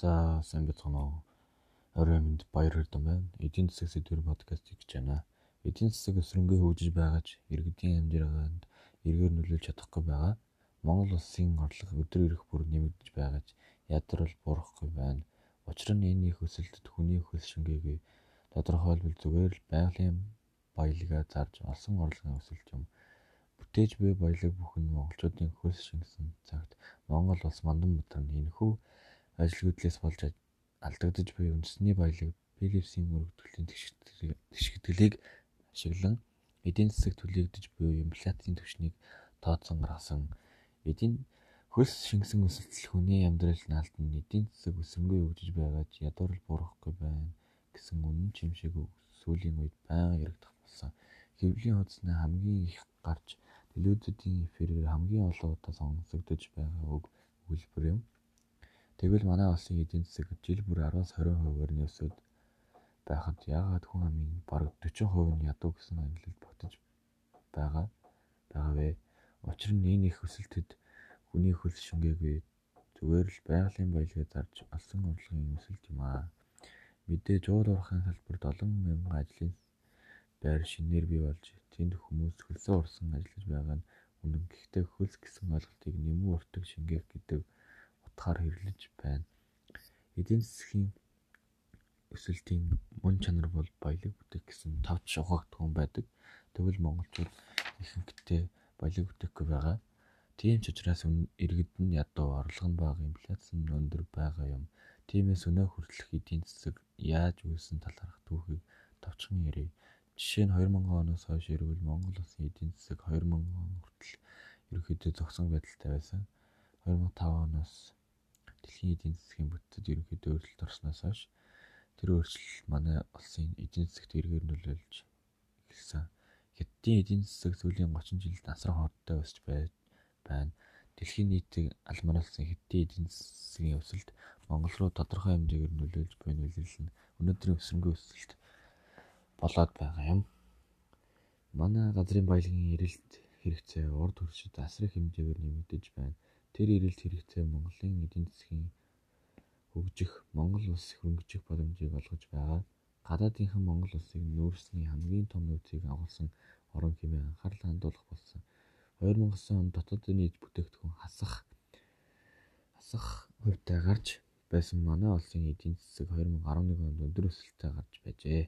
За сайн байцгаана уу. Орой минь баяр хүрдэм байна. Эдийн засаг сэдвэр подкаст хийж байна. Эдийн засаг өсрөнгөө хөгжиж байгаач иргэдийн амжиргаанд эргээр нөлөөлж чадахгүй байгаа. Монгол улсын орлого өдөр ирэх бүр нэмэгдэж байгаач ядрал буурахгүй байна. Учир нь энэ их өсөлтөд хүний хөл шингээгүй тодорхойлбол зүгээр л байгалийн баялагаа зарж олсон орлогын өсөлт юм. Бүтээж буй баялаг бүхэн монголчуудын хөлс шингэсэн цагт Монгол улс мандан мутарна. Энэхүү ажилгүйдлээс болж алдагдаж буй үндэсний баялаг Филиппсийн өргөдлийн тэгшгэлийг ашиглан эдийн засаг түлээгдэж буй инфляцийн түвшнийг тооцсон гаргасан. Эдийн хөлс шингэсэн өсөлтөл хүний амьдралд наалтан эдийн засаг өсрөнгөө хөгжиж байгаач ядуурл буурахгүй байна гэсэн үнэн чимшээг сүүлийн үед байнга яригдах болсон. Хэвлэлийн хуудасны хамгийн их гарч телевизүүдийн эфирээр хамгийн олон удаа сонсогдож байгаа үг өгүүлбэр юм. Тэгвэл манай улсын эдийн засаг жил бүр 10-аас 20%-аар нь өсөд байхад яагаад хүн амын бараг 40% нь ядуу гэсэн ангилалд батж байгаа байгаа вэ? Учир нь энэ их өсөлтөд хүний хөлс шингээгүй зүгээр л байгалийн баялагаа зарж олсон орлогын өсөлт юм аа. Мэдээж уур уурхайн салбарт олон мянган ажлын байр шинээр бий болж тэнд хүмүүс хөлсөө урсан ажиллаж байгаа нь үнэн. Гэхдээ хөлс гэсэн ойлголтыг нэмүү өртөг шингээх гэдэг утгаар хэрэглэж байна. Эдийн засгийн өсөлтийн мөн чанар бол баялаг бүтээх гэсэн тавч ухаагдсан байдаг. Тэгвэл монголчууд ихэнхдээ баялаг бүтээхгүй байгаа. Тийм ч учраас иргэд нь ядуу орлого нь бага инфляц нь өндөр байгаа юм. Тиймээс өнөө хүртэлх эдийн засаг яаж үүссэн талаарх түүхийг товчхон ярив. Жишээ нь 2000 оноос хойш ирвэл Монгол улсын эдийн засаг 2000 он хүртэл ерөнхийдөө зогсон байдалтай байсан. 2005 оноос дэлхийн эдийн засгийн бүтцэд ерөнхийдөө өөрчлөлт орсноос хойш тэр өөрчлөлт манай улсын эдийн засагт эргээр нөлөөлж эхэлсэн. Хятадын эдийн засаг сүүлийн 30 жилд асар хурдтай өсөж байна. Дэлхийн нийтийг алмаруулсан Хятадын эдийн засгийн өсөлт Монгол руу тодорхой хэмжээгээр нөлөөлж буй нөлөөлөл нь өнөөдрийн өсрөнгөө өсөлт болоод байгаа юм. Манай газрын баялагын эрэлт хэрэгцээ урд хүршид асар их хэмжээгээр нэмэгдэж байна. Тэр эрэлт хэрэгцээ Монголын эдийн засгийн хөгжих, Монгол улс хөрөнгөжих боломжийг олгож байгаа. Гадаадынхан Монгол улсыг нүүрсний хамгийн том нөөцийг агуулсан орон хэмээн анхаарал хандуулах болсон. 2009 онд дотоодын нийт бүтээгдэхүүн хасах хасах хувьтай гарч байсан манай улсын эдийн засаг 2011 онд өндөр өсөлттэй гарч байжээ.